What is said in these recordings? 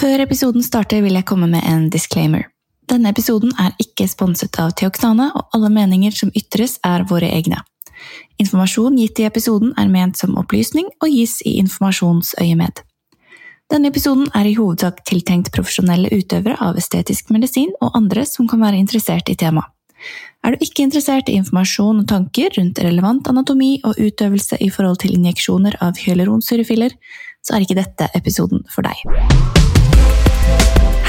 Før episoden starter vil jeg komme med en disclaimer. Denne episoden er ikke sponset av Theoktane, og alle meninger som ytres er våre egne. Informasjon gitt i episoden er ment som opplysning og gis i informasjonsøyemed. Denne episoden er i hovedsak tiltenkt profesjonelle utøvere av estetisk medisin og andre som kan være interessert i temaet. Er du ikke interessert i informasjon og tanker rundt relevant anatomi og utøvelse i forhold til injeksjoner av hyaluronsyrefiller, så er ikke dette episoden for deg.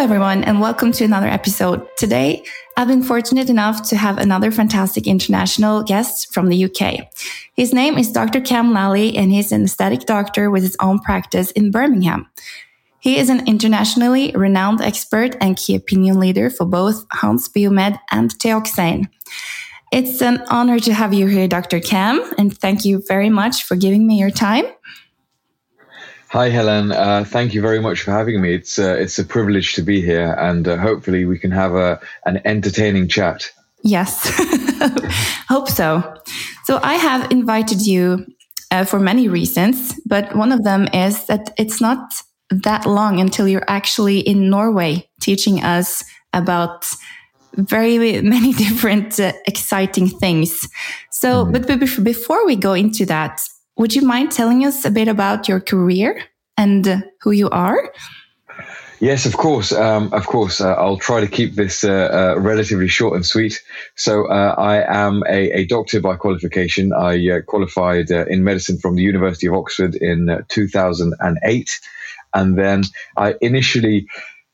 Hello, everyone, and welcome to another episode. Today, I've been fortunate enough to have another fantastic international guest from the UK. His name is Dr. Cam Lally, and he's an aesthetic doctor with his own practice in Birmingham. He is an internationally renowned expert and key opinion leader for both Hans Biomed and Teoxane. It's an honor to have you here, Dr. Cam, and thank you very much for giving me your time. Hi, Helen. Uh, thank you very much for having me. It's uh, it's a privilege to be here, and uh, hopefully we can have a an entertaining chat. Yes, hope so. So I have invited you uh, for many reasons, but one of them is that it's not that long until you're actually in Norway teaching us about very many different uh, exciting things. So, mm. but before we go into that, would you mind telling us a bit about your career and who you are? Yes, of course. Um, of course, uh, I'll try to keep this uh, uh, relatively short and sweet. So, uh, I am a, a, doctor by qualification. I uh, qualified uh, in medicine from the University of Oxford in 2008. And then I initially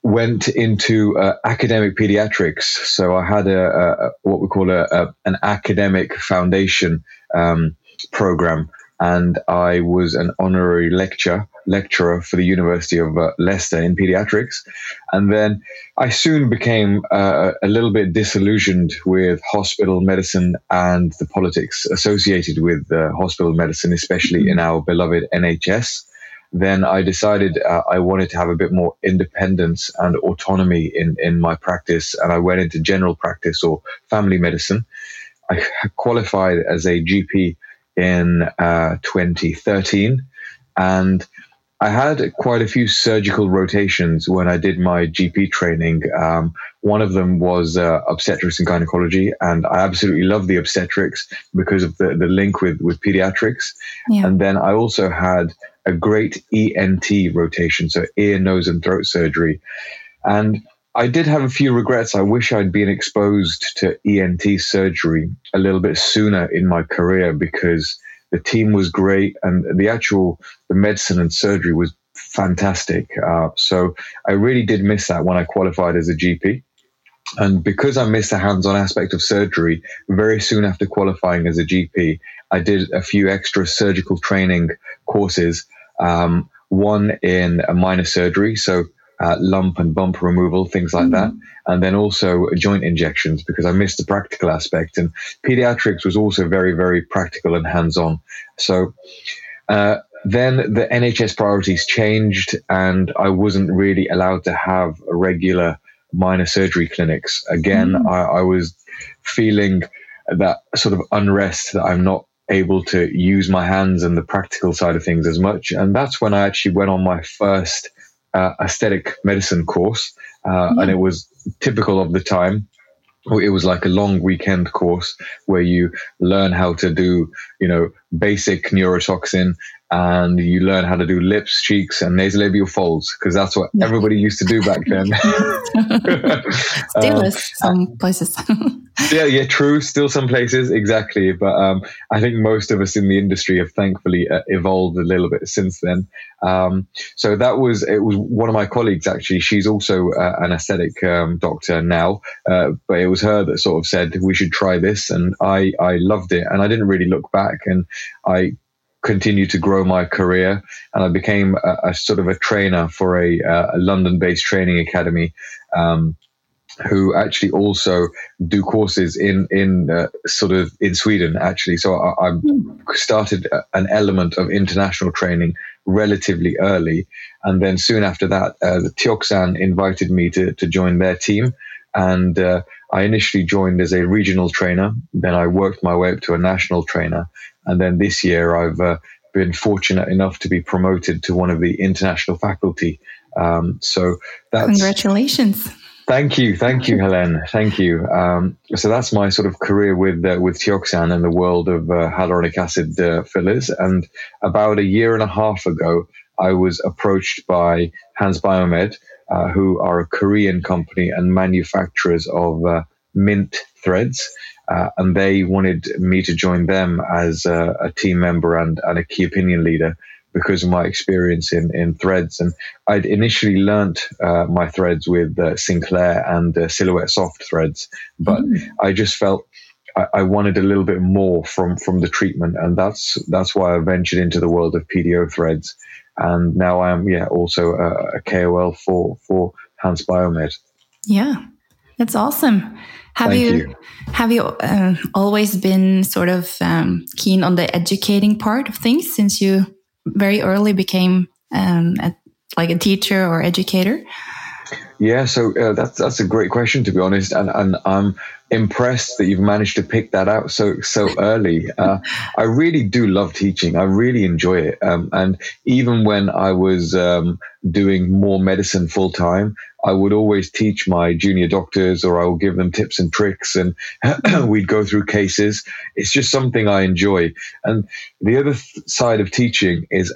went into academic pediatrics. So, I had a, a what we call a, an academic foundation um, program and I was an honorary lecturer lecturer for the University of uh, Leicester in pediatrics, and then I soon became uh, a little bit disillusioned with hospital medicine and the politics associated with uh, hospital medicine, especially in our beloved NHS. Then I decided uh, I wanted to have a bit more independence and autonomy in, in my practice, and I went into general practice or family medicine. I qualified as a GP in uh, 2013. And I had quite a few surgical rotations when I did my GP training. Um, one of them was uh, obstetrics and gynecology, and I absolutely love the obstetrics because of the, the link with, with pediatrics. Yeah. And then I also had a great ENT rotation, so ear, nose, and throat surgery. And I did have a few regrets. I wish I'd been exposed to ENT surgery a little bit sooner in my career because the team was great and the actual the medicine and surgery was fantastic. Uh, so I really did miss that when I qualified as a GP. And because I missed the hands-on aspect of surgery, very soon after qualifying as a GP, I did a few extra surgical training courses. Um, one in a minor surgery, so uh, lump and bump removal, things like mm-hmm. that. And then also joint injections because I missed the practical aspect. And pediatrics was also very, very practical and hands on. So, uh, then the NHS priorities changed and I wasn't really allowed to have regular minor surgery clinics. Again, mm-hmm. I, I was feeling that sort of unrest that I'm not able to use my hands and the practical side of things as much. And that's when I actually went on my first uh, aesthetic medicine course, uh, and it was typical of the time. It was like a long weekend course where you learn how to do, you know, basic neurotoxin and you learn how to do lips, cheeks, and nasolabial folds because that's what everybody used to do back then. Still um, some places. yeah, yeah, true. Still some places, exactly. But um, I think most of us in the industry have thankfully uh, evolved a little bit since then. Um, so that was it. Was one of my colleagues actually? She's also uh, an aesthetic um, doctor now, uh, but it was her that sort of said we should try this, and I I loved it, and I didn't really look back, and I continue to grow my career. And I became a, a sort of a trainer for a, a London based training academy. Um, who actually also do courses in in uh, sort of in Sweden actually. So I, I, started an element of international training relatively early, and then soon after that, uh, the Teoxane invited me to to join their team, and uh, I initially joined as a regional trainer. Then I worked my way up to a national trainer. And then this year I've uh, been fortunate enough to be promoted to one of the international faculty. Um, so that's. Congratulations. Thank you, thank you, Helen. Thank you. Um, so that's my sort of career with uh, with Teoxane and the world of uh, hyaluronic acid uh, fillers. And about a year and a half ago, I was approached by Hans Biomed, uh, who are a Korean company and manufacturers of uh, mint threads. Uh, and they wanted me to join them as a, a, team member and, and a key opinion leader because of my experience in, in threads. And I'd initially learnt uh, my threads with uh, Sinclair and uh, Silhouette Soft threads, but mm. I just felt I, I, wanted a little bit more from, from the treatment. And that's, that's why I ventured into the world of PDO threads and now I am yeah also a, a KOL for for Hans Biomed. Yeah, that's awesome. Have you, you, have you uh, always been sort of um, keen on the educating part of things since you very early became um, a, like a teacher or educator? Yeah, so uh, that's that's a great question to be honest, and and I'm impressed that you've managed to pick that out so so early. Uh, I really do love teaching. I really enjoy it. Um, and even when I was um, doing more medicine full time, I would always teach my junior doctors, or I would give them tips and tricks, and we'd go through cases. It's just something I enjoy. And the other th- side of teaching is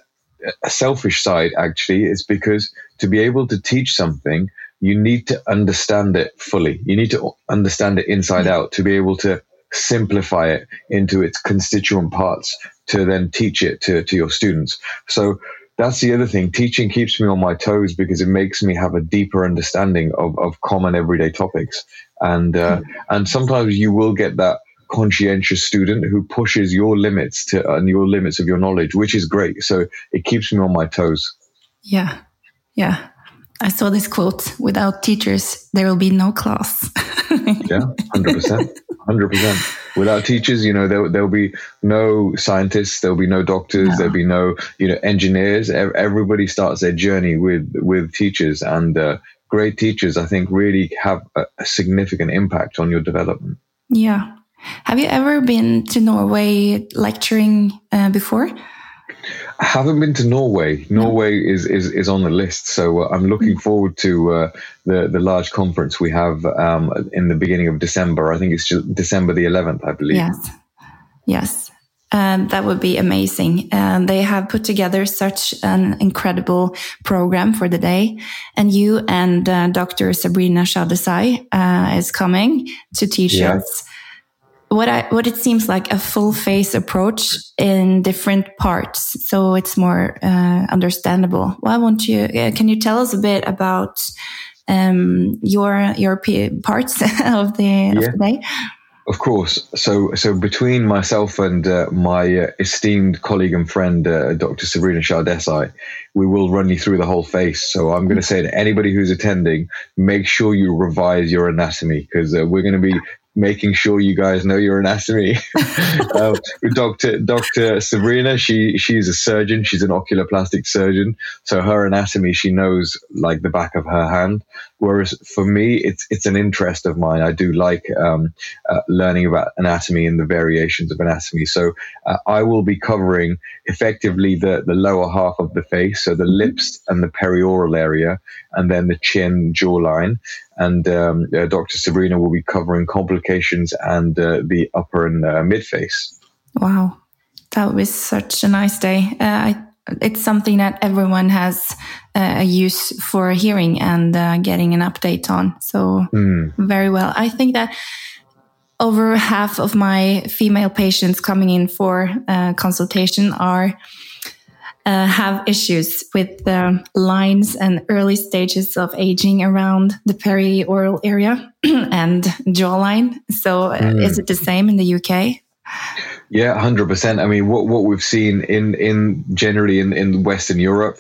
a selfish side. Actually, is because to be able to teach something you need to understand it fully. You need to understand it inside out to be able to simplify it into its constituent parts to then teach it to, to your students. So that's the other thing. Teaching keeps me on my toes because it makes me have a deeper understanding of, of common everyday topics. And, uh, mm. and sometimes you will get that conscientious student who pushes your limits to, and your limits of your knowledge, which is great. So it keeps me on my toes. Yeah. Yeah. I saw this quote without teachers, there will be no class. yeah, 100%. 100%. Without teachers, you know, there, there'll be no scientists, there'll be no doctors, no. there'll be no, you know, engineers. Everybody starts their journey with, with teachers. And uh, great teachers, I think, really have a, a significant impact on your development. Yeah. Have you ever been to Norway lecturing uh, before? I haven't been to Norway. Norway is, is, is on the list, so uh, I'm looking mm. forward to uh, the the large conference we have um, in the beginning of December. I think it's December the 11th, I believe. Yes, yes, and that would be amazing. And they have put together such an incredible program for the day. And you and uh, Dr. Sabrina Shah-Desai uh, is coming to teach yeah. us what I what it seems like a full face approach in different parts, so it's more uh, understandable. Why won't you? Uh, can you tell us a bit about um, your your parts of the, yeah. of the day? Of course. So, so between myself and uh, my uh, esteemed colleague and friend, uh, Dr. Sabrina Shah-Desai, we will run you through the whole face. So, I'm going to say to anybody who's attending, make sure you revise your anatomy because uh, we're going to be making sure you guys know your anatomy. um, Dr. Dr. Sabrina, she she's a surgeon. She's an oculoplastic surgeon, so her anatomy she knows like the back of her hand. Whereas for me, it's it's an interest of mine. I do like um, uh, learning about anatomy and the variations of anatomy. So uh, I will be covering effectively the the lower half of the face, so the lips and the perioral area, and then the chin, jawline. And um, uh, Dr. Sabrina will be covering complications and uh, the upper and uh, mid face. Wow, that be such a nice day. Uh, I it's something that everyone has uh, a use for hearing and uh, getting an update on. So mm. very well. I think that over half of my female patients coming in for uh, consultation are uh, have issues with the lines and early stages of aging around the perioral area and jawline. So, mm. is it the same in the UK? Yeah, hundred percent. I mean, what what we've seen in in generally in in Western Europe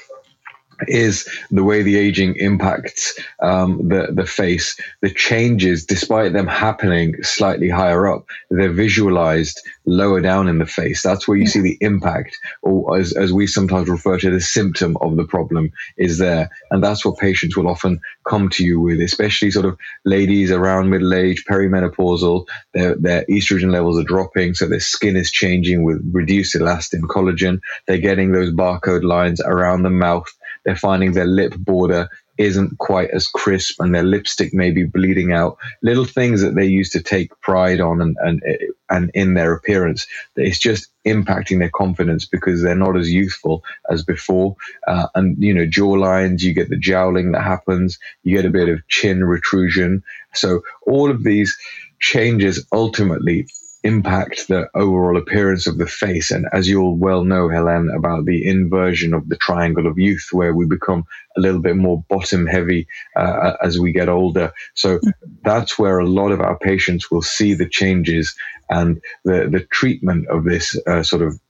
is the way the aging impacts um, the the face. The changes, despite them happening slightly higher up, they're visualized lower down in the face. That's where you see the impact, or as, as we sometimes refer to the symptom of the problem, is there. And that's what patients will often come to you with, especially sort of ladies around middle age, perimenopausal. Their their estrogen levels are dropping, so their skin is changing with reduced elastin, collagen. They're getting those barcode lines around the mouth they're finding their lip border isn't quite as crisp and their lipstick may be bleeding out. Little things that they used to take pride on and, and, and in their appearance. It's just impacting their confidence because they're not as youthful as before. Uh, and, you know, jaw lines, you get the jowling that happens, you get a bit of chin retrusion. So all of these changes ultimately impact the overall appearance of the face. And as you'll well know, Helen, about the inversion of the triangle of youth, where we become a little bit more bottom heavy uh, as we get older. So that's where a lot of our patients will see the changes and the, the treatment of this uh, sort of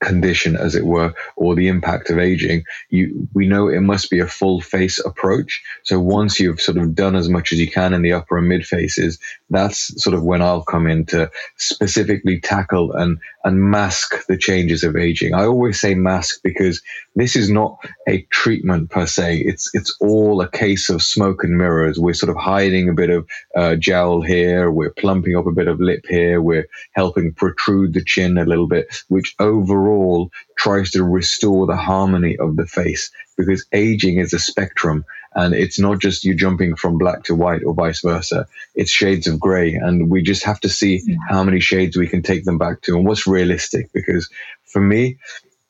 condition, as it were, or the impact of aging, you, we know it must be a full face approach. So once you've sort of done as much as you can in the upper and mid faces, that's sort of when I'll come in to specifically tackle and, and mask the changes of aging. I always say mask because this is not a treatment per se. It's, it's all a case of smoke and mirrors. We're sort of hiding a bit of uh, jowl here. We're plumping up a bit of lip here. We're helping protrude the chin a little bit, which overall overall tries to restore the harmony of the face because aging is a spectrum and it's not just you jumping from black to white or vice versa. It's shades of gray and we just have to see how many shades we can take them back to and what's realistic because for me,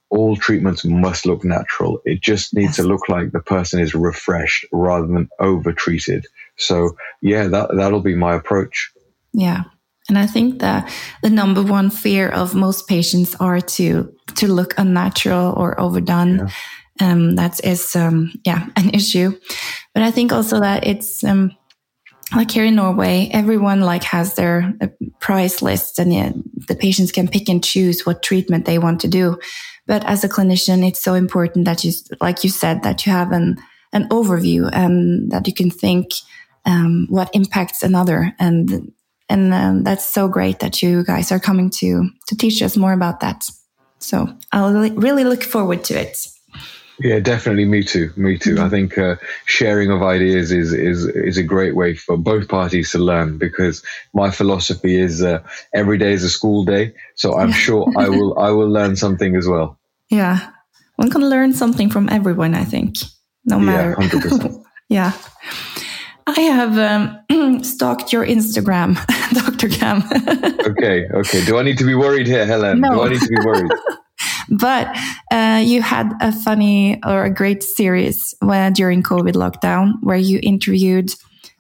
all treatments must look natural. It just needs to look like the person is refreshed rather than over treated. So yeah, that, that'll be my approach. Yeah. And I think that the number one fear of most patients are to to look unnatural or overdone. Yeah. Um, that is um, yeah an issue. But I think also that it's um, like here in Norway, everyone like has their uh, price list, and yeah, the patients can pick and choose what treatment they want to do. But as a clinician, it's so important that you, like you said, that you have an an overview and that you can think um, what impacts another and and um, that's so great that you guys are coming to to teach us more about that so i'll really look forward to it yeah, definitely. Me too. Me too. I think uh, sharing of ideas is is is a great way for both parties to learn. Because my philosophy is uh, every day is a school day, so I'm sure I will I will learn something as well. Yeah, one can learn something from everyone. I think, no matter. Yeah, yeah. I have um, stalked your Instagram, Dr. Cam. okay, okay. Do I need to be worried here, Helen? No. Do I need to be worried? but uh, you had a funny or a great series when, during COVID lockdown where you interviewed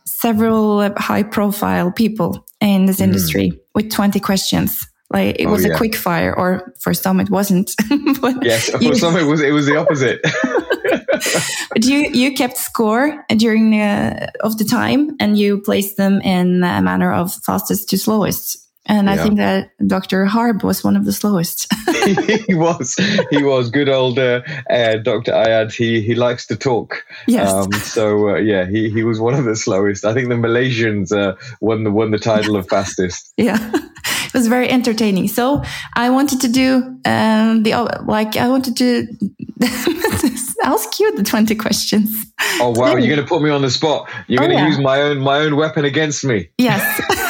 several high profile people in this mm. industry with 20 questions. Like it oh, was yeah. a quick fire, or for some it wasn't. yes, for you, some it was. It was the opposite. But you you kept score during uh, of the time, and you placed them in a manner of fastest to slowest. And yeah. I think that Dr. Harb was one of the slowest. he was. He was. Good old uh, uh, Dr. Ayad. He he likes to talk. Yes. Um, so uh, yeah, he, he was one of the slowest. I think the Malaysians uh, won the won the title of fastest. yeah. It was very entertaining. So I wanted to do um, the like I wanted to ask you the twenty questions. Oh wow! You're going to put me on the spot. You're oh, going to yeah. use my own my own weapon against me. Yes.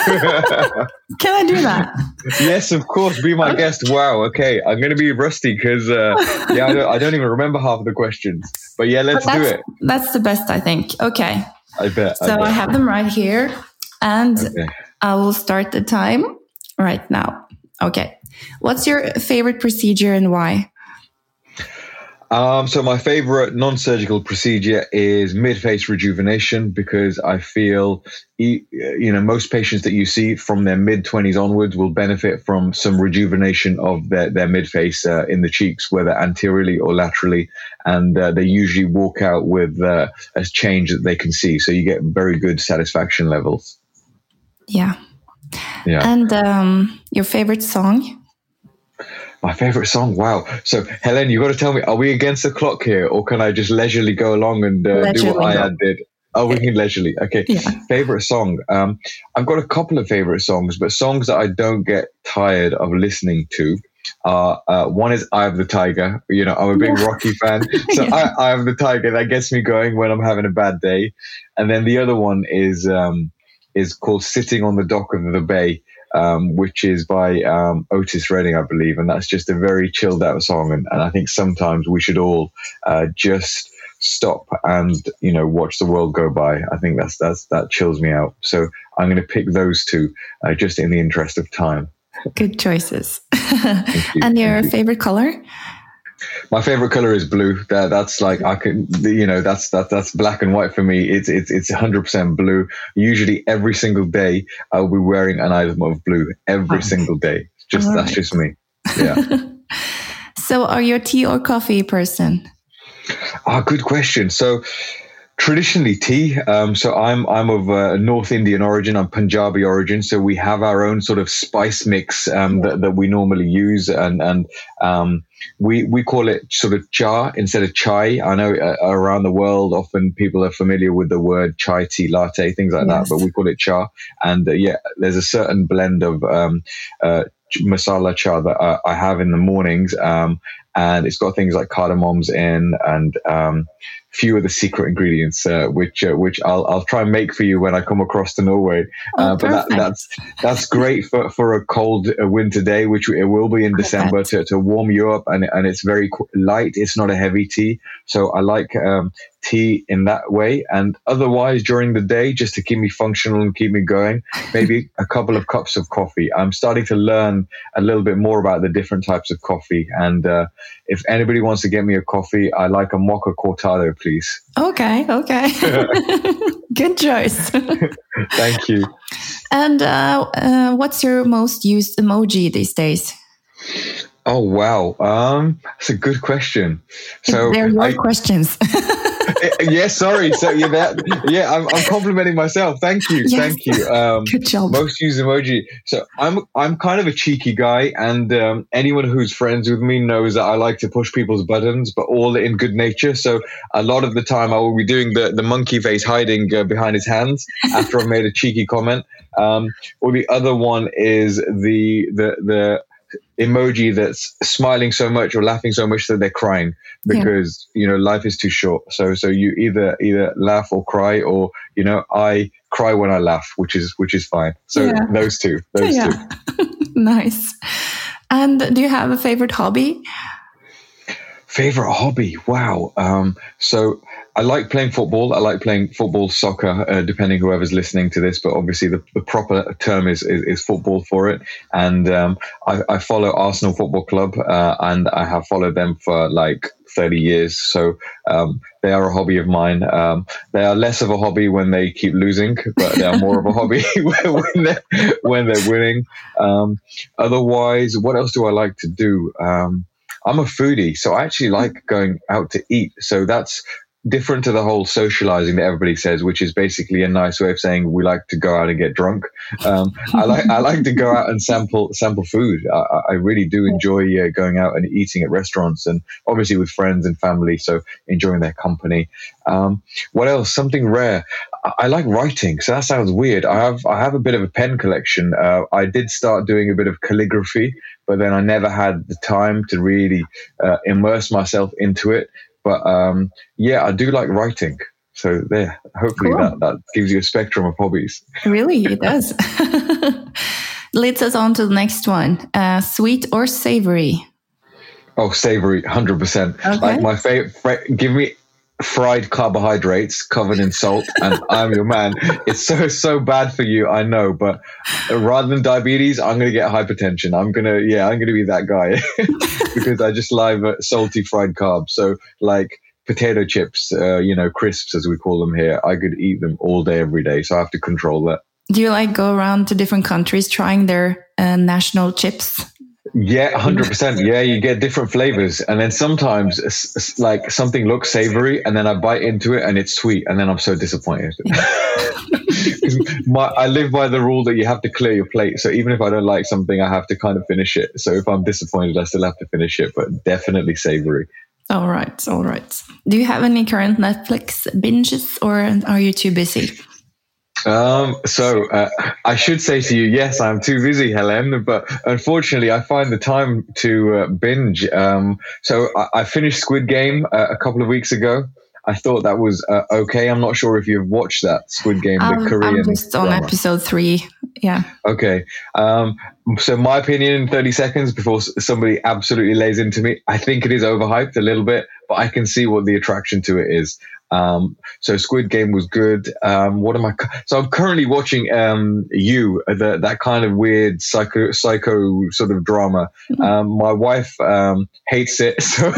Can I do that? Yes, of course. Be my okay. guest. Wow. Okay, I'm going to be rusty because uh, yeah, I don't, I don't, even remember half of the questions. But yeah, let's do it. That's the best, I think. Okay. I bet. So I, bet. I have them right here, and okay. I will start the time right now. Okay. What's your favorite procedure and why? Um, so my favorite non-surgical procedure is mid-face rejuvenation because I feel, you know, most patients that you see from their mid-20s onwards will benefit from some rejuvenation of their, their mid-face uh, in the cheeks, whether anteriorly or laterally. And uh, they usually walk out with uh, a change that they can see. So you get very good satisfaction levels. Yeah. Yeah. And um, your favorite song? My favorite song. Wow. So, Helen, you got to tell me: Are we against the clock here, or can I just leisurely go along and uh, do what I did? Oh, we can leisurely. Okay. Yeah. Favorite song. Um, I've got a couple of favorite songs, but songs that I don't get tired of listening to. Uh, uh, one is Eye of the Tiger. You know, I'm a big Rocky fan. So yeah. Eye, of the Tiger, that gets me going when I'm having a bad day. And then the other one is, um, is called Sitting on the Dock of the Bay um, which is by um, Otis Redding, I believe, and that's just a very chilled out song. And, and I think sometimes we should all uh, just stop and you know watch the world go by. I think that's that's that chills me out. So I'm going to pick those two uh, just in the interest of time. Good choices. You. and your favorite color? My favorite color is blue. That that's like I can, you know, that's that that's black and white for me. It's it's it's 100 percent blue. Usually, every single day, I'll be wearing an item of blue every oh. single day. Just that's just me. Yeah. so, are you a tea or coffee person? Ah, oh, good question. So, traditionally tea. Um, so I'm I'm of uh, North Indian origin. I'm Punjabi origin. So we have our own sort of spice mix um, that, that we normally use, and and um, we we call it sort of cha instead of chai. I know uh, around the world, often people are familiar with the word chai tea latte, things like yes. that, but we call it cha. And uh, yeah, there's a certain blend of um, uh, masala cha that I, I, have in the mornings, um, and it's got things like cardamoms in and um, few of the secret ingredients, uh, which uh, which I'll I'll try and make for you when I come across to Norway. Oh, uh, but that, that's that's great for, for a cold uh, winter day, which it will be in December to, to warm you up, and and it's very light. It's not a heavy tea, so I like um, tea in that way. And otherwise, during the day, just to keep me functional and keep me going, maybe a couple of cups of coffee. I'm starting to learn a little bit more about the different types of coffee. And uh, if anybody wants to get me a coffee, I like a mocha cortado, please. Okay, okay. Good choice. Thank you. And uh, uh, what's your most used emoji these days? Oh wow, um, that's a good question. So they're your I, questions. yeah, sorry. So yeah, that, yeah, I'm, I'm, complimenting myself. Thank you, yes. thank you. Um, Good job. Most used emoji. So I'm I'm kind of a cheeky guy, and um, anyone who's friends with me knows that I like to push people's buttons, but all in good nature. So a lot of the time, I will be doing the the monkey face hiding uh, behind his hands after I've made a cheeky comment. Um, or the other one is the the the emoji that's smiling so much or laughing so much that they're crying because yeah. you know life is too short. So so you either either laugh or cry or you know i cry when i laugh which is which is fine. So yeah. those two those yeah. two. Nice. And do you have a favorite hobby? Favorite hobby? Wow. Um so I like playing football. I like playing football, soccer, uh, depending whoever's listening to this. But obviously, the, the proper term is, is, is football for it. And um, I, I, follow Arsenal Football Club, uh, and I have followed them for like 30 years. So um, they are a hobby of mine. Um, they are less of a hobby when they keep losing, but they are more of a hobby when, they're, when they're winning. Um, otherwise, what else do I like to do? Um, I'm a foodie, so I actually like going out to eat. So that's different to the whole socializing that everybody says, which is basically a nice way of saying we like to go out and get drunk. Um, I like I like to go out and sample sample food. I, I really do enjoy uh, going out and eating at restaurants, and obviously with friends and family. So enjoying their company. Um, what else? Something rare. I, I, like writing. So that sounds weird. I have I have a bit of a pen collection. Uh, I did start doing a bit of calligraphy, but then I never had the time to really uh, immerse myself into it. But um, yeah, I do like writing. So there, hopefully cool. that, that gives you a spectrum of hobbies. Really, it does. Leads us on to the next one. Uh, sweet or savory? Oh, savory, 100%. Okay. Like my favorite, give me fried carbohydrates covered in salt and I'm your man. It's so, so bad for you. I know, but rather than diabetes, I'm going to get hypertension. I'm going to, yeah, I'm going to be that guy because I just love salty fried carbs. So like potato chips, uh, you know, crisps as we call them here, I could eat them all day, every day. So I have to control that. Do you like go around to different countries trying their uh, national chips? Yeah, hundred percent. Yeah, you get different flavors, and then sometimes like something looks savory, and then I bite into it and it's sweet, and then I'm so disappointed. My, I live by the rule that you have to clear your plate. So even if I don't like something, I have to kind of finish it. So if I'm disappointed, I still have to finish it, but definitely savory. All right, all right. Do you have any current Netflix binges, or are you too busy? Um, so uh, I should say to you, yes, I'm too busy, Helen, but unfortunately, I find the time to uh, binge. Um, so I, I, finished Squid Game uh, a couple of weeks ago. I thought that was uh, okay. I'm not sure if you've watched that Squid Game, the um, Korean. I'm just on drama. episode three. Yeah. Okay. Um, so my opinion in 30 seconds before somebody absolutely lays into me, I think it is overhyped a little bit, but I can see what the attraction to it is. Um, so Squid Game was good. Um, what am I? So I'm currently watching um, You, the, that kind of weird psycho psycho sort of drama. Mm-hmm. Um, my wife um, hates it, so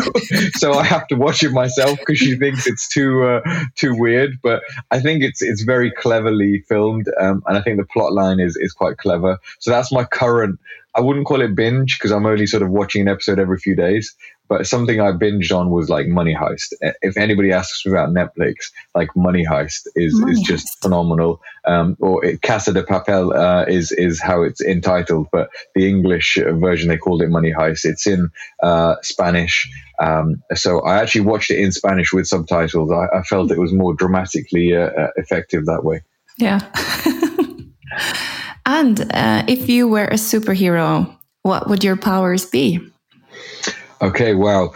so I have to watch it myself because she thinks it's too uh, too weird. But I think it's it's very cleverly filmed, um, and I think the plot line is is quite clever. So that's my current. I wouldn't call it binge because I'm only sort of watching an episode every few days. But something I binged on was like Money Heist. If anybody asks me about Netflix, like Money Heist is, Money is just Heist. phenomenal. Um, or it, Casa de Papel uh, is is how it's entitled, but the English version they called it Money Heist. It's in uh, Spanish. Um, so I actually watched it in Spanish with subtitles. I, I felt it was more dramatically uh, uh effective that way. Yeah. and uh, if you were a superhero, what would your powers be? Okay, wow.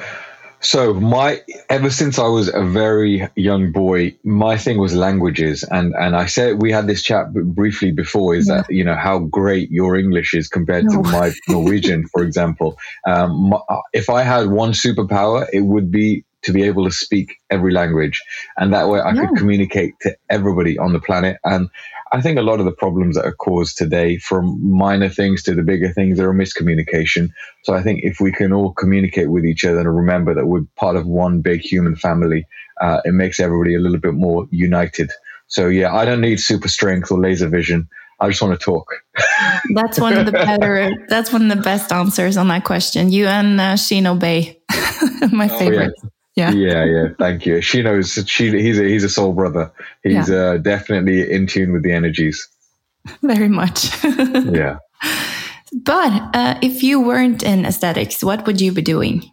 So my ever since I was a very young boy, my thing was languages, and and I said we had this chat briefly before. Is yeah. that you know how great your English is compared no. to my Norwegian, for example. Um, my, if I had one superpower, it would be to be able to speak every language, and that way I yeah. could communicate to everybody on the planet. And I think a lot of the problems that are caused today, from minor things to the bigger things, are a miscommunication. So I think if we can all communicate with each other and remember that we're part of one big human family, uh, it makes everybody a little bit more united. So yeah, I don't need super strength or laser vision. I just want to talk. that's one of the better. That's one of the best answers on that question. You and uh, Shino Bay, my oh, favorite. Yeah. Yeah. Yeah, yeah. Thank you. She knows she he's a he's a soul brother. He's yeah. uh, definitely in tune with the energies. Very much. yeah. But uh, if you weren't in aesthetics, what would you be doing?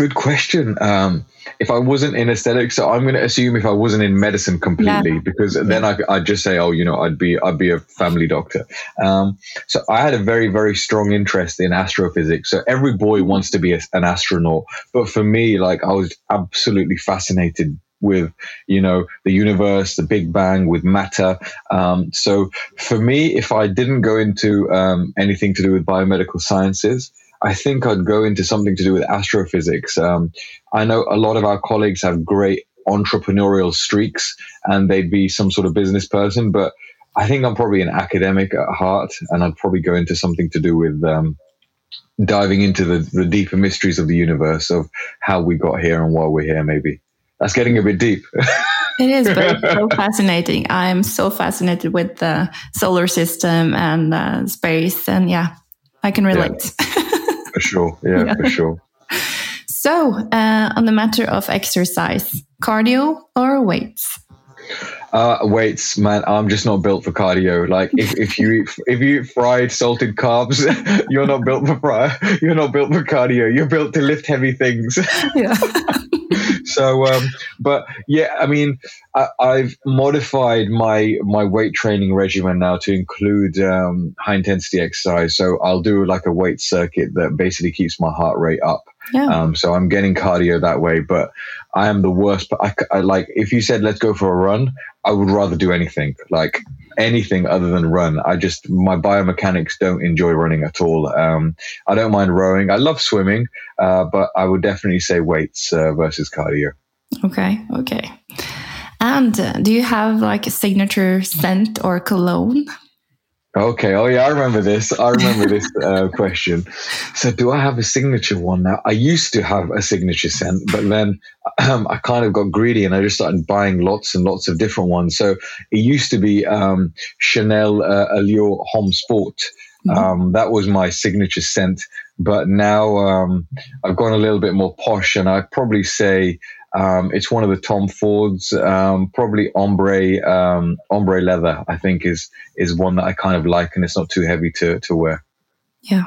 Good question. Um, if I wasn't in aesthetics, so I'm going to assume if I wasn't in medicine completely, yeah. because then I, would just say, oh, you know, I'd be I'd be a family doctor. Um, so I had a very very strong interest in astrophysics. So every boy wants to be a, an astronaut, but for me, like I was absolutely fascinated with you know the universe the big bang with matter um, so for me if i didn't go into um, anything to do with biomedical sciences I think I'd go into something to do with astrophysics. Um, I know a lot of our colleagues have great entrepreneurial streaks and they'd be some sort of business person, but I think I'm probably an academic at heart and I'd probably go into something to do with um, diving into the, the deeper mysteries of the universe of how we got here and why we're here, maybe. That's getting a bit deep. it is, but it's so fascinating. I'm so fascinated with the solar system and uh, space, and yeah, I can relate. Yeah. for sure. Yeah, yeah. for sure. So, uh, on the matter of exercise, cardio or weights? Uh, weights, man. I'm just not built for cardio. Like if, if you eat, if you eat fried salted carbs, you're not built for fry. You're not built for cardio. You're built to lift heavy things. Yeah. so, um, but yeah, I mean, I, have modified my my weight training regimen now to include um, high intensity exercise. So I'll do like a weight circuit that basically keeps my heart rate up. Yeah. Um, so I'm getting cardio that way, but I am the worst. I, I like if you said let's go for a run, I would rather do anything like anything other than run. I just my biomechanics don't enjoy running at all. Um, I don't mind rowing. I love swimming, uh, but I would definitely say weights uh, versus cardio. Okay, okay. And uh, do you have like a signature scent or cologne? Okay. Oh, yeah. I remember this. I remember this uh, question. So, do I have a signature one now? I used to have a signature scent, but then um, I kind of got greedy and I just started buying lots and lots of different ones. So, it used to be um, Chanel uh, Allure Homme Sport. Mm-hmm. Um, that was my signature scent. But now um, I've gone a little bit more posh, and I'd probably say um, it's one of the Tom Fords, um, probably ombre um, ombre leather. I think is is one that I kind of like, and it's not too heavy to to wear. Yeah,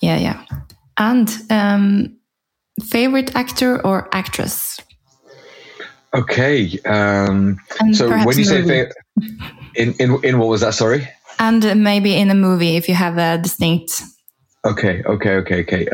yeah, yeah. And um, favorite actor or actress? Okay. Um, so when you say fa- in in in what was that? Sorry. And maybe in a movie if you have a distinct. Okay. Okay. Okay. Okay.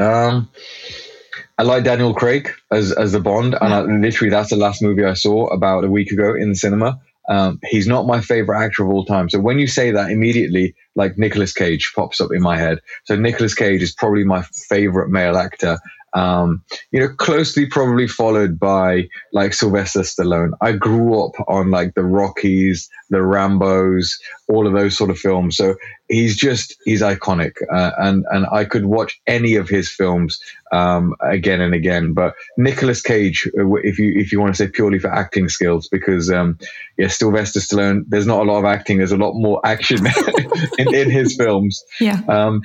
I like Daniel Craig as as the Bond, and I, literally that's the last movie I saw about a week ago in the cinema. Um, he's not my favorite actor of all time. So when you say that, immediately like Nicolas Cage pops up in my head. So Nicolas Cage is probably my favorite male actor. Um, you know, closely probably followed by like Sylvester Stallone. I grew up on like the Rockies, the Rambos, all of those sort of films. So he's just he's iconic, uh, and and I could watch any of his films um, again and again. But Nicolas Cage, uh, if you if you want to say purely for acting skills, because um, yeah, Sylvester Stallone, there's not a lot of acting. There's a lot more action in, in, his films. Yeah. Um,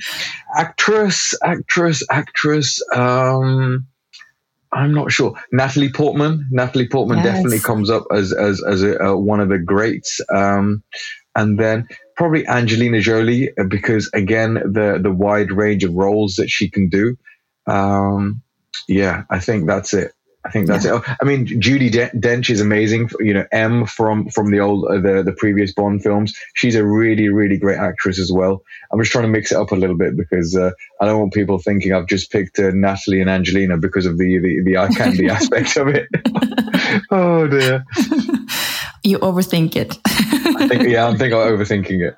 actress, actress, actress. Um, I'm not sure. Natalie Portman. Natalie Portman yes. definitely comes up as as as a, uh, one of the greats. Um, and then probably Angelina Jolie uh, because again the the wide range of roles that she can do. Um, yeah, I think that's it. I think that's yeah. it. I mean, Judi Dench is amazing. You know, M from from the old uh, the the previous Bond films. She's a really really great actress as well. I'm just trying to mix it up a little bit because uh, I don't want people thinking I've just picked uh, Natalie and Angelina because of the the, the eye candy aspect of it. oh dear. You overthink it. I think, yeah, I think I'm overthinking it.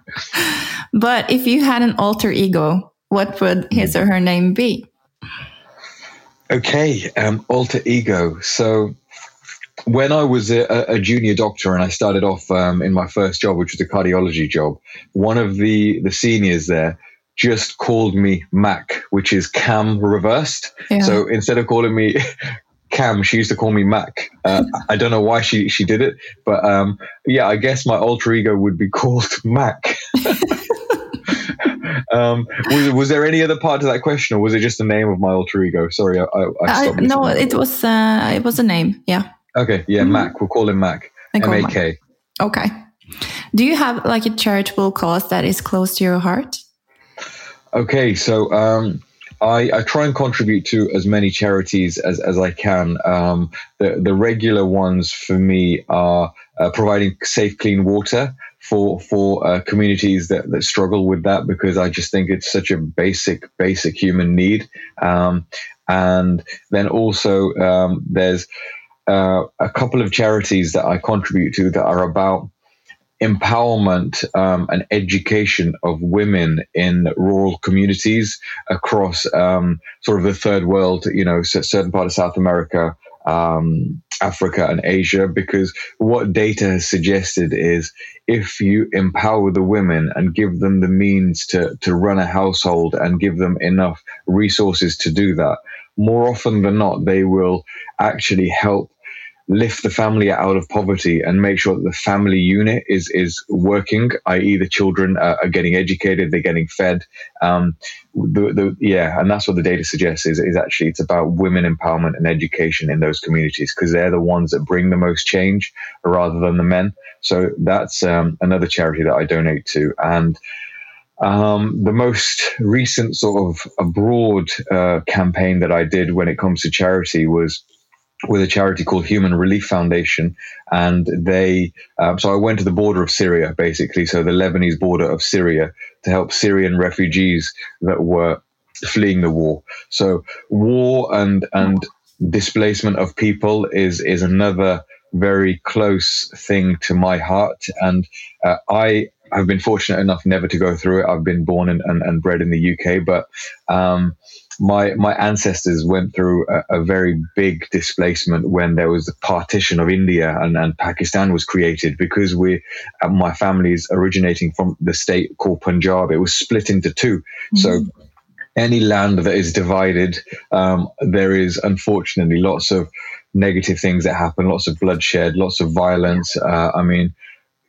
But if you had an alter ego, what would his or her name be? Okay, um, alter ego. So when I was a, a, junior doctor and I started off um, in my first job, which was a cardiology job, one of the, the seniors there just called me Mac, which is Cam reversed. Yeah. So instead of calling me Cam, she used to call me Mac. Uh, I don't know why she, she did it, but um, yeah, I guess my alter ego would be called Mac. Um, was, was, there any other part to that question, or was it just the name of my alter ego? Sorry, I, I, I no, it was uh, it was a name. Yeah. Okay. Yeah, mm-hmm. Mac. We'll call him Mac. M A K. Okay. Do you have like a charitable cause that is close to your heart? Okay, so um, I, I, try and contribute to as many charities as, as I can. Um, the, the regular ones for me are uh, providing safe, clean water for for uh, communities that, that struggle with that because I just think it's such a basic basic human need. Um, and then also um, there's uh, a couple of charities that I contribute to that are about empowerment um, and education of women in rural communities across um, sort of the third world, you know, certain part of South America, um, Africa and Asia, because what data has suggested is if you empower the women and give them the means to, to run a household and give them enough resources to do that, more often than not, they will actually help lift the family out of poverty and make sure that the family unit is is working, i.e., the children are, are getting educated, they're getting fed. Um, the, the, yeah, and that's what the data suggests is is actually it's about women empowerment and education in those communities because they're the ones that bring the most change rather than the men. So that's um, another charity that I donate to and. Um, the most recent sort of abroad uh, campaign that I did when it comes to charity was with a charity called Human Relief Foundation, and they. Um, so I went to the border of Syria, basically, so the Lebanese border of Syria, to help Syrian refugees that were fleeing the war. So war and and displacement of people is is another very close thing to my heart, and uh, I. have been fortunate enough never to go through it. I've been born and, and, and bred in the UK, but um, my my ancestors went through a, a, very big displacement when there was the partition of India and, and Pakistan was created because we uh, my family is originating from the state called Punjab. It was split into 2 mm-hmm. So any land that is divided, um, there is unfortunately lots of negative things that happen, lots of bloodshed, lots of violence. Uh, I mean,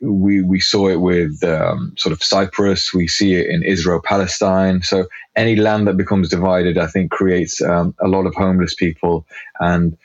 we we saw it with um, sort of Cyprus. We see it in Israel, Palestine. So any land that becomes divided, I think, creates um, a lot of homeless people and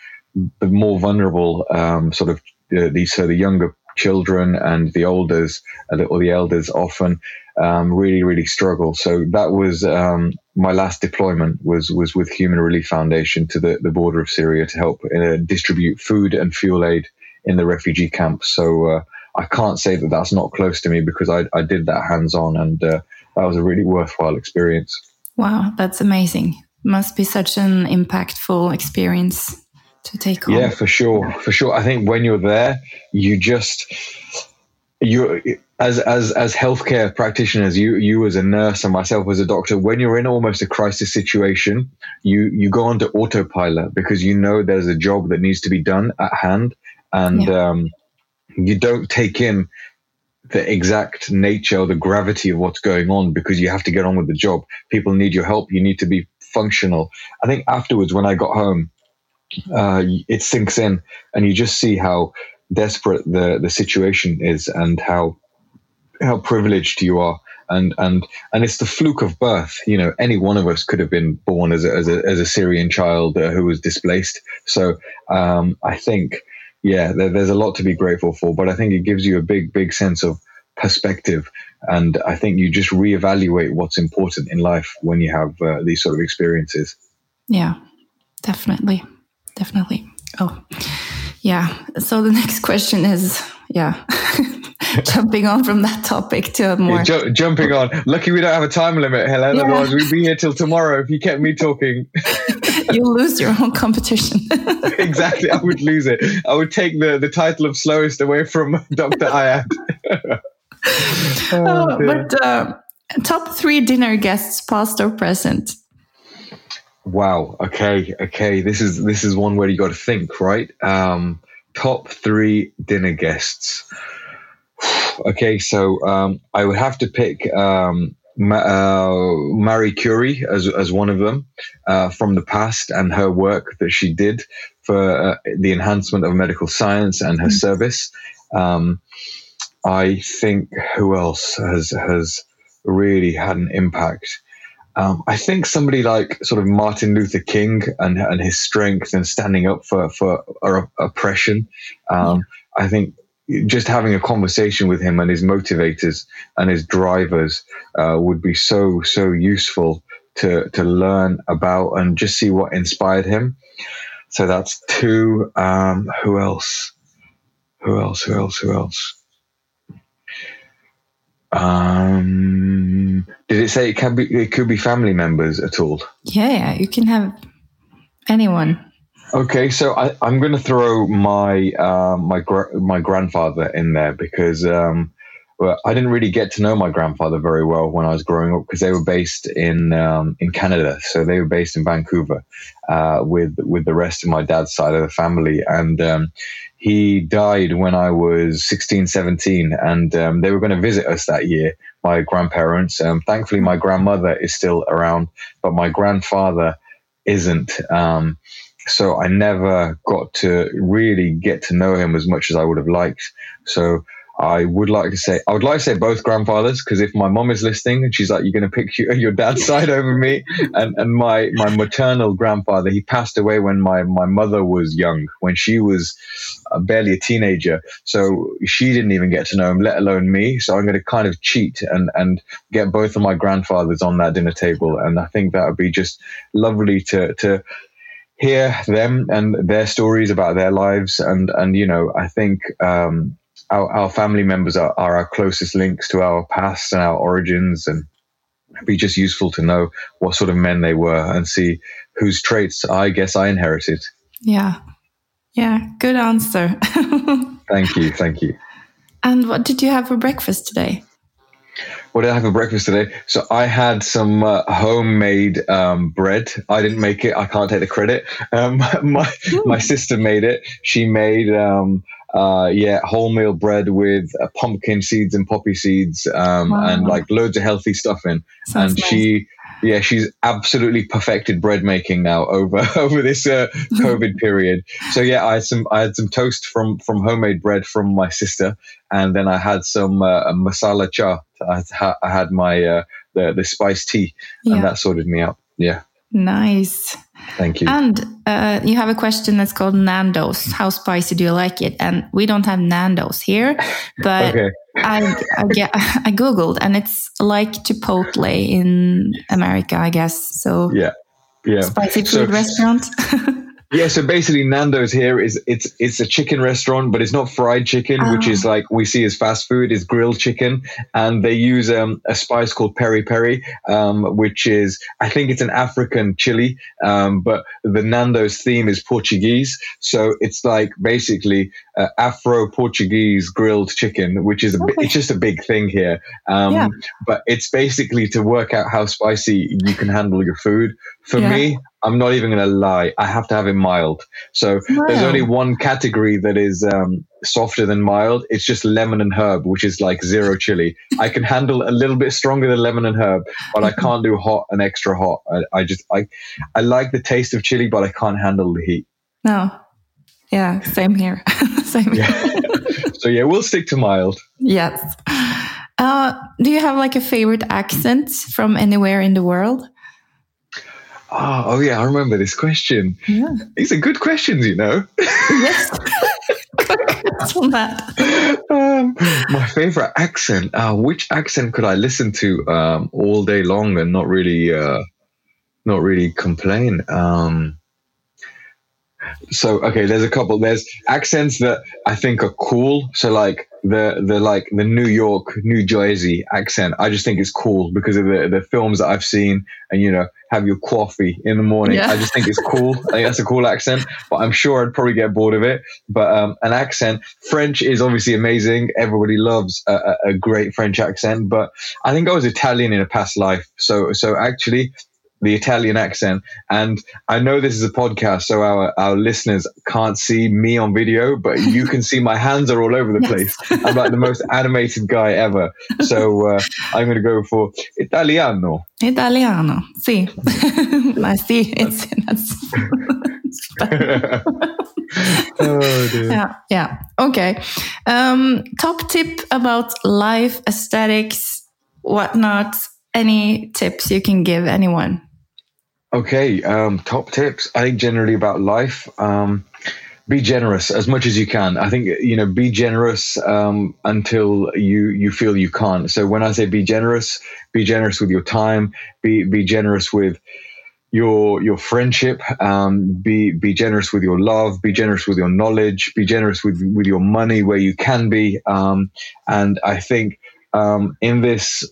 the more vulnerable um, sort of uh, these so the younger children and the elders uh, or the elders often um, really really struggle. So that was um, my last deployment was was with Human Relief Foundation to the, the border of Syria to help uh, distribute food and fuel aid in the refugee camps. So uh, I can't say that that's not close to me because I, I did that hands on and uh, that was a really worthwhile experience. Wow, that's amazing. Must be such an impactful experience to take on. Yeah, for sure. For sure. I think when you're there, you just, you as as as healthcare practitioners, you you as a nurse and myself as a doctor, when you're in almost a crisis situation, you you go onto autopilot because you know there's a job that needs to be done at hand, and yeah. um, you don't take in the exact nature or the gravity of what's going on because you have to get on with the job. People need your help. You need to be functional. I think afterwards, when I got home, uh, it sinks in, and you just see how desperate the the situation is, and how how privileged you are. And, and and it's the fluke of birth. You know, any one of us could have been born as a, as a, as a Syrian child uh, who was displaced. So um, I think yeah, there, there's a lot to be grateful for, but I think it gives you a big, big sense of perspective. And I think you just reevaluate what's important in life when you have uh, these sort of experiences. Yeah, definitely. Definitely. Oh, yeah. So the next question is, yeah, jumping on from that topic to a more J- jumping on. Lucky we don't have a time limit, Helen. Yeah. Otherwise, we'd be here till tomorrow if you kept me talking. You'll lose your own competition. exactly, I would lose it. I would take the the title of slowest away from Doctor Ayad. oh, oh but uh, top three dinner guests, past or present. Wow. Okay. Okay. This is this is one where you got to think, right? Um, top three dinner guests. okay, so um, I would have to pick um, Ma- uh, Marie Curie as as one of them uh, from the past and her work that she did for uh, the enhancement of medical science and her mm-hmm. service. Um, I think who else has has really had an impact. Um, I think somebody like sort of Martin Luther King and, and his strength and standing up for, for oppression. Um, I think just having a conversation with him and his motivators and his drivers uh, would be so, so useful to, to learn about and just see what inspired him. So that's two. Um, who else? Who else? Who else? Who else? Um, did it say it can be? It could be family members at all. Yeah, you can have anyone. Okay, so I, am going to throw my uh, my gra- my grandfather in there because um, well, I didn't really get to know my grandfather very well when I was growing up because they were based in um, in Canada, so they were based in Vancouver uh, with with the rest of my dad's side of the family, and um, he died when I was 16, 17, and um, they were going to visit us that year, my grandparents. Um, thankfully, my grandmother is still around, but my grandfather isn't. Um, so I never got to really get to know him as much as I would have liked. So I would like to say, I would like to say both grandfathers, because if my mom is listening and she's like, you're going to pick your, your dad's side over me. And, and my, my maternal grandfather, he passed away when my, my mother was young, when she was uh, barely a teenager. So she didn't even get to know him, let alone me. So I'm going to kind of cheat and, and get both of my grandfathers on that dinner table. And I think that would be just lovely to, to, hear them and their stories about their lives and and you know i think um, our, our family members are, are our closest links to our past and our origins and it'd be just useful to know what sort of men they were and see whose traits I guess I inherited. Yeah. Yeah. Good answer. thank you. Thank you. And what did you have for breakfast today? What did I have for breakfast today? So I had some uh, homemade um, bread. I didn't make it. I can't take the credit. Um, my my sister made it. She made um, uh, yeah, wholemeal bread with uh, pumpkin seeds and poppy seeds, um, wow. and like loads of healthy stuff in. Sounds and nice. she, yeah, she's absolutely perfected bread making now over over this uh, COVID period. So yeah, I had some I had some toast from from homemade bread from my sister, and then I had some uh, masala cha. I had, I had my uh, the the spiced tea, and Yeah. that sorted me out. Yeah, Nice. thank you. And uh, you have a question that's called Nando's. How spicy do you like it? And we don't have Nando's here, but okay, I, I, get, I googled, and it's like Chipotle in America, I guess. So yeah, yeah. spicy food So- restaurant. Yeah, so basically Nando's here is it's it's a chicken restaurant, but it's not fried chicken, which Oh. is like we see as fast food. It's grilled chicken, and they use um, a spice called peri peri, um, which is I think it's an African chili, um, but the Nando's theme is Portuguese, so it's like basically uh, Afro Portuguese grilled chicken, which is a bi- Okay. it's just a big thing here. Um, Yeah. But it's basically to work out how spicy you can handle your food. For Yeah. me, I'm not even going to lie. I have to have it mild. So there's only one category that is um, softer than mild. It's just lemon and herb, which is like zero chili. I can handle a little bit stronger than lemon and herb, but I can't do hot and extra hot. I, I just I I like the taste of chili, but I can't handle the heat. no. Yeah, same here. same here. Yeah. so yeah, we'll stick to mild. Yes. Uh, do you have like a favorite accent from anywhere in the world? Oh, oh yeah, I remember this question. Yeah. These are good questions, you know. Yes. On that. um, my favorite accent. Uh, which accent could I listen to um, all day long and not really, uh, not really complain? Um, so okay, there's a couple. There's accents that I think are cool. So like the the like the New York, New Jersey accent. I just think it's cool because of the the films that I've seen. And you know, have your coffee in the morning. Yeah. I just think it's cool. I think that's a cool accent. But I'm sure I'd probably get bored of it. But um, an accent, French is obviously amazing. Everybody loves a, a, a great French accent. But I think I was Italian in a past life. So so actually, the Italian accent. And I know this is a podcast, so our, our listeners can't see me on video, but you can see my hands are all over the Yes. place. I'm like the most animated guy ever. So uh, I'm going to go for Italiano. Italiano. Si. I see. It's oh, dear. yeah. Yeah. Okay. Um, top tip about life, aesthetics, whatnot. Any tips you can give anyone? Okay, um, top tips. I think generally about life. Um, be generous as much as you can. I think you know, be generous um, until you you feel you can't. So when I say be generous, be generous with your time. Be be generous with your your friendship. Um, be be generous with your love. Be generous with your knowledge. Be generous with with your money where you can be. Um, and I think um, in this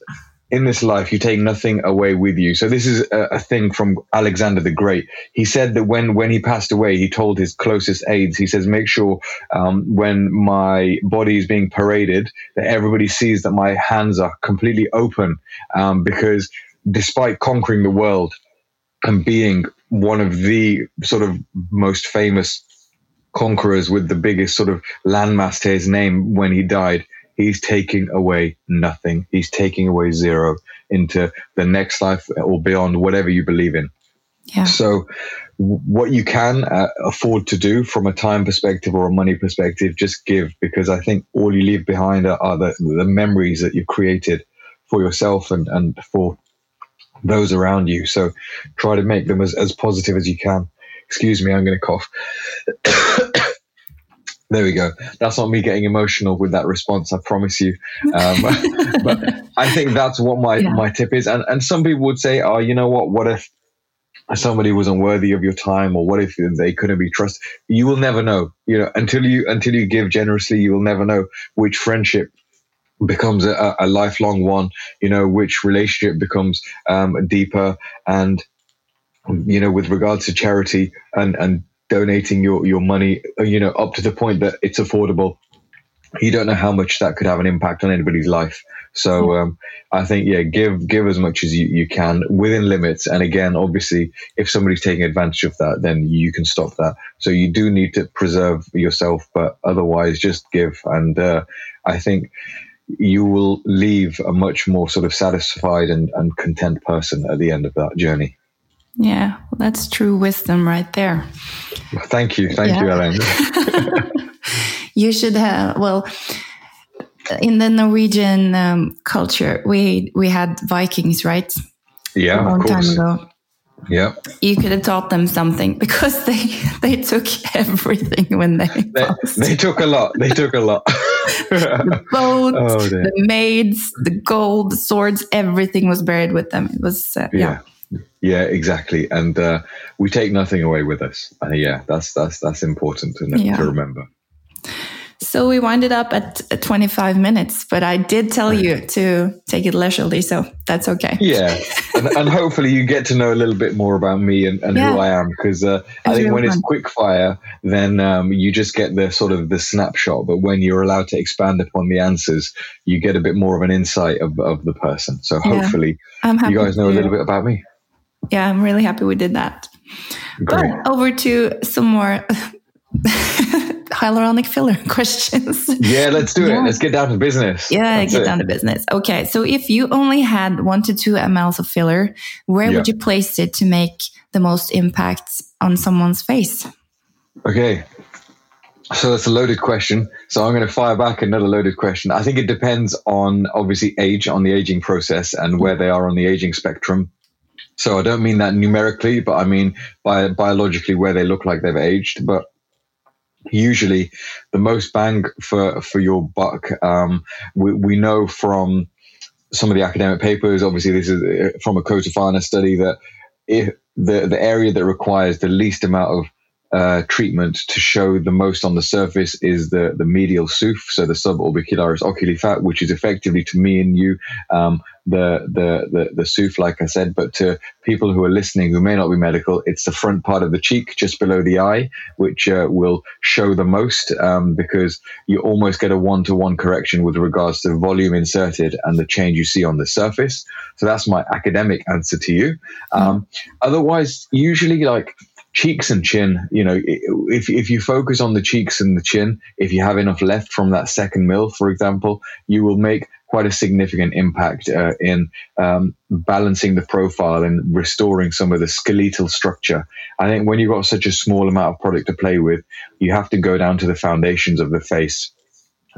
in this life, you take nothing away with you. So this is a, a thing from Alexander the Great. He said that when, when he passed away, he told his closest aides, he says, make sure, um, when my body is being paraded, that everybody sees that my hands are completely open. Um, because despite conquering the world and being one of the sort of most famous conquerors with the biggest sort of landmass to his name when he died, he's taking away nothing. He's taking away zero into the next life or beyond, whatever you believe in. Yeah. So, what you can uh, afford to do from a time perspective or a money perspective, just give because I think all you leave behind are, are the, the memories that you've created for yourself and, and for those around you. So, try to make them as, as positive as you can. Excuse me, I'm going to cough. there we go. That's not me getting emotional with that response. I promise you. Um, but I think that's what my, Yeah. my tip is. And, and some people would say, oh, you know what? What if somebody was unworthy of your time or what if they couldn't be trusted? You will never know, you know, until you, until you give generously, you will never know which friendship becomes a, a lifelong one, you know, which relationship becomes um, deeper and, you know, with regards to charity and, and donating your, your money, uh, you know, up to the point that it's affordable. You don't know how much that could have an impact on anybody's life. So um, I think, yeah, give give as much as you, you can within limits. And again, obviously, if somebody's taking advantage of that, then you can stop that. So you do need to preserve yourself, but otherwise, just give. And uh, I think you will leave a much more sort of satisfied and, and content person at the end of that journey. Yeah, well, that's true wisdom right there. Thank you. Thank yeah. you, Ellen. you should have, well, in the Norwegian um, culture, we we had Vikings, right? Yeah, a long time ago. Yeah, you could have taught them something because they they took everything when they they, they took a lot. They took a lot. the boat, oh, the maids, the gold, the swords, everything was buried with them. It was uh, yeah. yeah. Yeah. exactly, and uh, we take nothing away with us. Uh, yeah, that's that's that's important to, yeah. to remember. So we winded up at 25 minutes, but I did tell you to take it leisurely, so that's okay. Yeah, and, and, hopefully you get to know a little bit more about me and, and yeah. who I am, because uh, I think when fun. it's quick fire, then um, you just get the sort of the snapshot. But when you're allowed to expand upon the answers, you get a bit more of an insight of, of the person. So hopefully yeah. you guys know a little bit about me. Yeah, I'm really happy we did that. Great. But over to some more hyaluronic filler questions. Yeah, let's do yeah. it. Let's get down to business. Yeah, That's get it. down to business. Okay, so if you only had one to two mLs of filler, where yeah. would you place it to make the most impact on someone's face? Okay, so that's a loaded question. So I'm going to fire back another loaded question. I think it depends on obviously age, on the aging process, and where they are on the aging spectrum. So I don't mean that numerically, but I mean by biologically where they look like they've aged. But usually the most bang for for your buck. Um, we, we know from some of the academic papers, obviously this is uh, from a Cotofana study that if the the area that requires the least amount of uh, treatment to show the most on the surface is the, the medial SOOF, so the suborbicularis oculi fat, which is effectively to me and you um, the, the, the, the SOOF, like I said. But to people who are listening who may not be medical, it's the front part of the cheek just below the eye, which uh, will show the most um, because you almost get a one to one correction with regards to volume inserted and the change you see on the surface. So that's my academic answer to you. Um, otherwise, usually, like cheeks and chin, you know, if, if you focus on the cheeks and the chin, if you have enough left from that second mill, for example, you will make quite a significant impact uh, in um, balancing the profile and restoring some of the skeletal structure. I think when you've got such a small amount of product to play with, you have to go down to the foundations of the face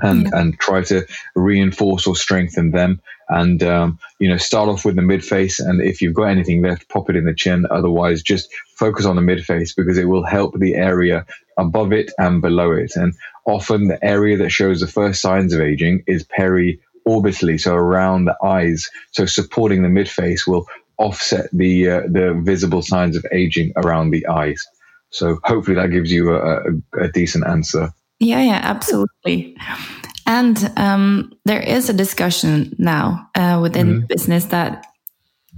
and yeah. and try to reinforce or strengthen them and um, you know start off with the mid face and if you've got anything left pop it in the chin otherwise just focus on the mid face because it will help the area above it and below it and often the area that shows the first signs of aging is peri-orbitally so around the eyes so supporting the mid face will offset the uh, the visible signs of aging around the eyes so hopefully that gives you a, a, a decent answer yeah, yeah, absolutely. And um, there is a discussion now uh, within mm -hmm. business that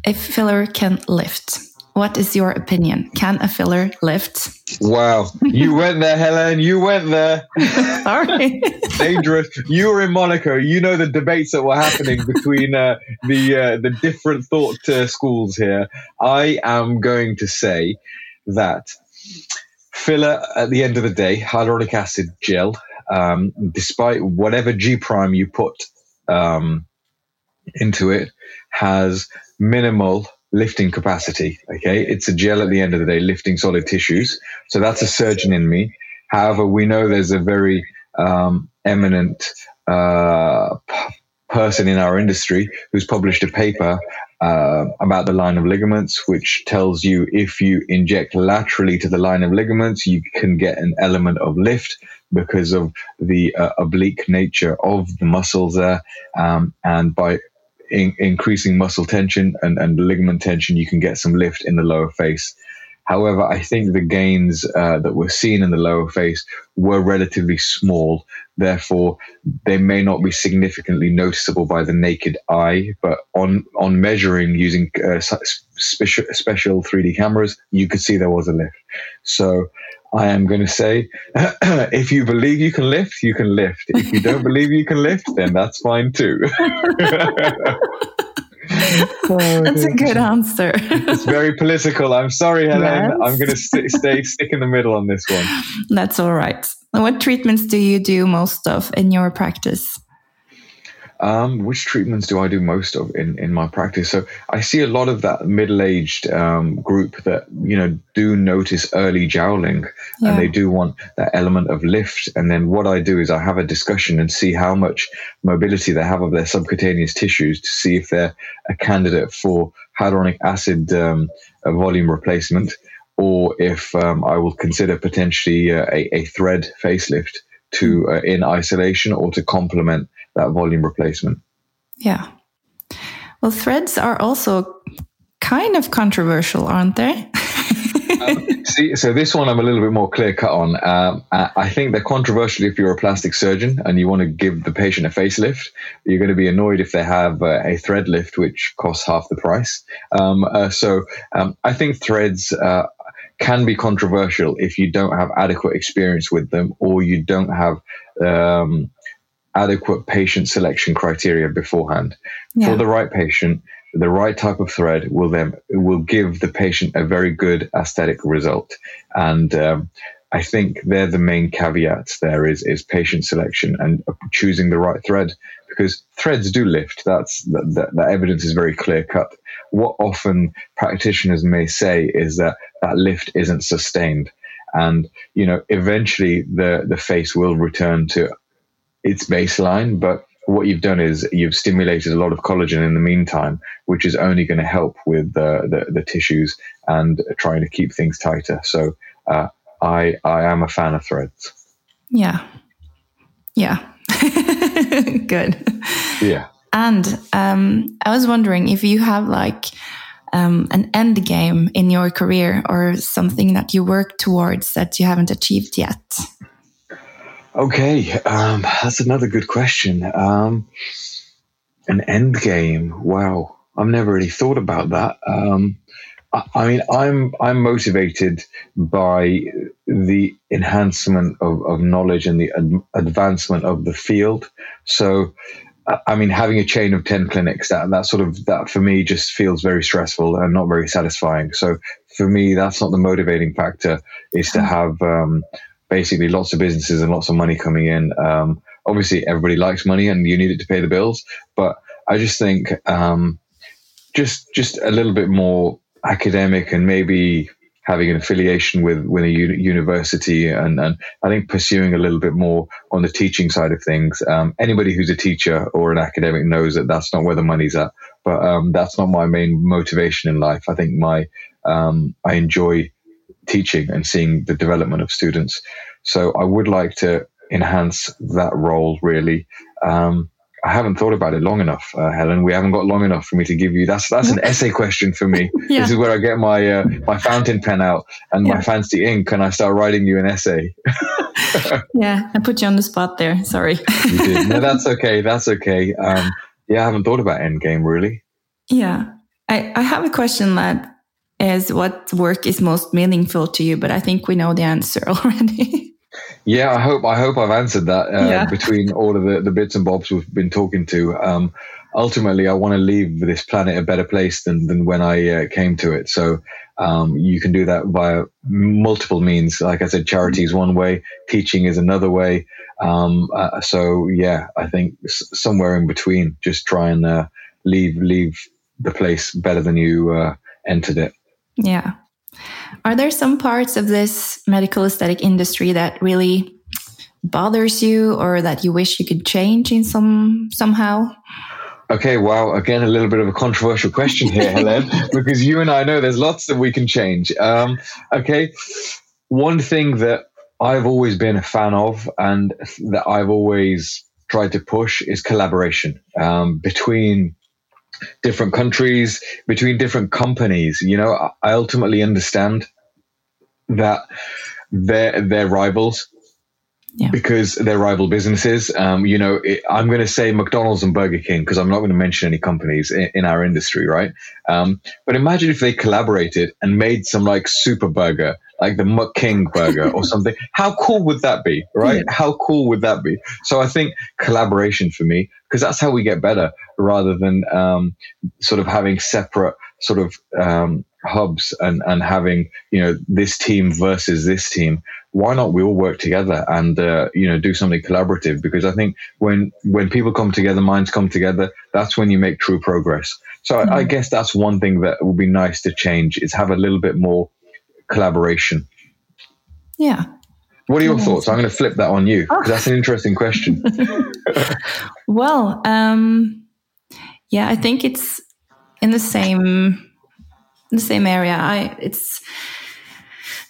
a filler can lift. What is your opinion? Can a filler lift? Wow, you went there, Helen. You went there. Sorry. Dangerous. You were in Monaco. You know the debates that were happening between uh, the uh, the different thought uh, schools here. I am going to say that filler at the end of the day, hyaluronic acid gel, um, despite whatever G prime you put um, into it, has minimal lifting capacity. Okay, it's a gel at the end of the day, lifting solid tissues. So that's a surgeon in me. However, we know there's a very um, eminent uh, person in our industry who's published a paper uh, about the line of ligaments, which tells you if you inject laterally to the line of ligaments, you can get an element of lift because of the uh, oblique nature of the muscles there. Um, and by in- increasing muscle tension and, and ligament tension, you can get some lift in the lower face. However, I think the gains uh, that were seen in the lower face were relatively small. Therefore, they may not be significantly noticeable by the naked eye, but on, on measuring using uh, special, special 3D cameras, you could see there was a lift. So I am going to say, if you believe you can lift, you can lift. If you don't believe you can lift, then that's fine too. That's a good answer. it's very political. I'm sorry, Helen. Yes. I'm going to st- stay stick in the middle on this one. That's all right. What treatments do you do most of in your practice? Um, which treatments do I do most of in, in my practice? So I see a lot of that middle aged um, group that you know do notice early jowling, yeah. and they do want that element of lift. And then what I do is I have a discussion and see how much mobility they have of their subcutaneous tissues to see if they're a candidate for hyaluronic acid um, volume replacement, or if um, I will consider potentially uh, a, a thread facelift to uh, in isolation or to complement that volume replacement. Yeah. Well, threads are also kind of controversial, aren't they? um, see, so this one I'm a little bit more clear cut on. Um, I think they're controversial if you're a plastic surgeon and you want to give the patient a facelift. You're going to be annoyed if they have uh, a thread lift, which costs half the price. Um, uh, so um, I think threads uh, can be controversial if you don't have adequate experience with them or you don't have um, adequate patient selection criteria beforehand. Yeah. For the right patient, the right type of thread will then will give the patient a very good aesthetic result. And um, I think they're the main caveats. There is is patient selection and choosing the right thread because threads do lift. That's that, that evidence is very clear cut. What often practitioners may say is that that lift isn't sustained, and you know eventually the the face will return to its baseline, but what you've done is you've stimulated a lot of collagen in the meantime, which is only going to help with the, the, the, tissues and trying to keep things tighter. So uh, I I am a fan of threads. Yeah, yeah, good. Yeah, and um, I was wondering if you have like um, an end game in your career or something that you work towards that you haven't achieved yet. Okay, um, that's another good question. Um, an end game. Wow, I've never really thought about that. Um, I, I, mean, I'm I'm motivated by the enhancement of, of knowledge and the ad- advancement of the field. So, I mean, having a chain of ten clinics that that sort of that for me just feels very stressful and not very satisfying. So, for me, that's not the motivating factor. Is to have um, basically lots of businesses and lots of money coming in. Um, obviously, everybody likes money and you need it to pay the bills, but I just think um, just just a little bit more academic and maybe having an affiliation with with a university and, and I think pursuing a little bit more on the teaching side of things. Um, anybody who's a teacher or an academic knows that that's not where the money's at, but um, that's not my main motivation in life. I think my um, I enjoy teaching and seeing the development of students. So I would like to enhance that role really. Um, I haven't thought about it long enough, uh, Helen. We haven't got long enough for me to give you. That's that's an essay question for me. yeah. This is where I get my uh, my fountain pen out and yeah. my fancy ink, and I start writing you an essay. yeah, I put you on the spot there. Sorry. No, that's okay. That's okay. Um, yeah, I haven't thought about Endgame really. Yeah, I I have a question that is what work is most meaningful to you, but I think we know the answer already. yeah, I hope I hope I've answered that uh, yeah. between all of the, the bits and bobs we've been talking to. Um, ultimately, I want to leave this planet a better place than than when I uh, came to it. So um, you can do that via multiple means. Like I said, charity is one way, teaching is another way. Um, uh, so yeah, I think s- somewhere in between, just try and uh, leave leave the place better than you uh, entered it. Yeah. Are there some parts of this medical aesthetic industry that really bothers you or that you wish you could change in some somehow? Okay, well, again, a little bit of a controversial question here, Helen, because you and I know there's lots that we can change. Um, okay, one thing that I've always been a fan of and that I've always tried to push is collaboration um, between different countries, between different companies. You know, I ultimately understand that they're they're rivals. Yeah. Because they're rival businesses. Um, you know, it, I'm going to say McDonald's and Burger King because I'm not going to mention any companies in, in our industry, right? Um, but imagine if they collaborated and made some like super burger like the Muck King burger or something. How cool would that be, right? Yeah. How cool would that be? So I think collaboration for me, because that's how we get better rather than um, sort of having separate sort of um, hubs and and having you know this team versus this team why not we all work together and uh, you know do something collaborative because i think when when people come together minds come together that's when you make true progress so mm-hmm. I, I, guess that's one thing that would be nice to change is have a little bit more collaboration yeah what are your thoughts i'm going to flip that on you because that's an interesting question well um yeah i think it's in the same the same area. I it's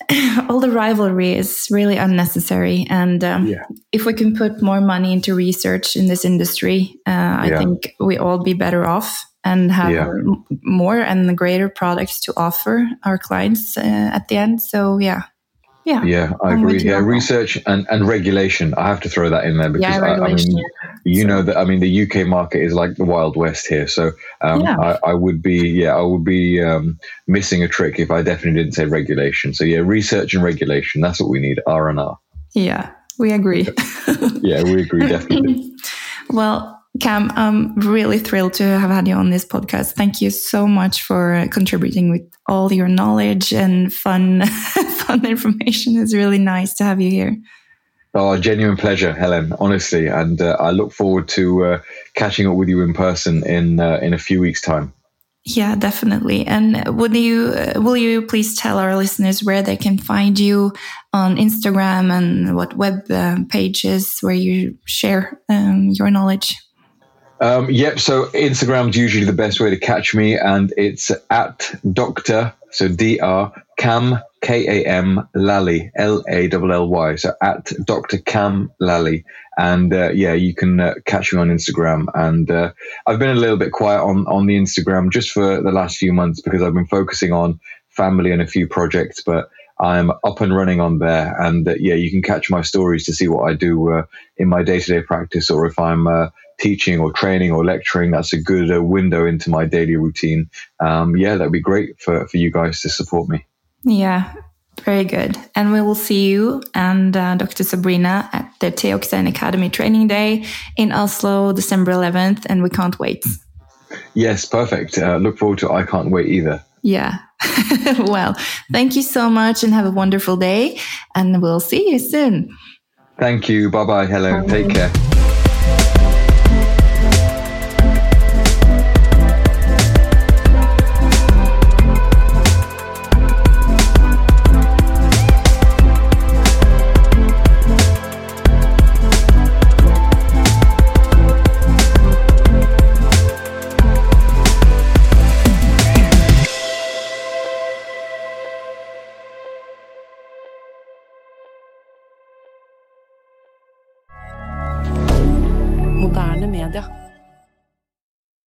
all the rivalry is really unnecessary, and um, yeah. if we can put more money into research in this industry, uh, I yeah. think we all be better off and have yeah. more and greater products to offer our clients uh, at the end. So yeah, yeah. Yeah, I agree. Yeah, research and, and regulation. I have to throw that in there because yeah, I, I, mean, you so. know that I mean the UK market is like the wild west here. So um, yeah. I, I, would be yeah I would be um, missing a trick if I definitely didn't say regulation. So yeah, research and regulation. That's what we need. R and R. Yeah, we agree. yeah, we agree definitely. well, Kam, I'm really thrilled to have had you on this podcast. Thank you so much for contributing with all your knowledge and fun, fun information. It's really nice to have you here. Oh, genuine pleasure, Helen. Honestly, and uh, I look forward to uh, catching up with you in person in uh, in a few weeks' time. Yeah, definitely. And would you will you please tell our listeners where they can find you on Instagram and what web uh, pages where you share um, your knowledge? Um, yep. So Instagram's usually the best way to catch me, and it's at Doctor. So Dr. Kam K A M Lally L A L L Y. So at Dr. Kam Lally, and uh, yeah, you can uh, catch me on Instagram. And uh, I've been a little bit quiet on on the Instagram just for the last few months because I've been focusing on family and a few projects, but. I'm up and running on there, and uh, yeah, you can catch my stories to see what I do uh, in my day-to-day practice, or if I'm uh, teaching or training or lecturing, that's a good uh, window into my daily routine. Um, yeah, that'd be great for, for you guys to support me. Yeah, very good. And we will see you and uh, Dr. Sabrina at the Teoxane Academy Training Day in Oslo, December 11th, and we can't wait. Yes, perfect. Uh, look forward to I can't wait either. Yeah. well, thank you so much and have a wonderful day. And we'll see you soon. Thank you. Bye bye, Helen. Take care.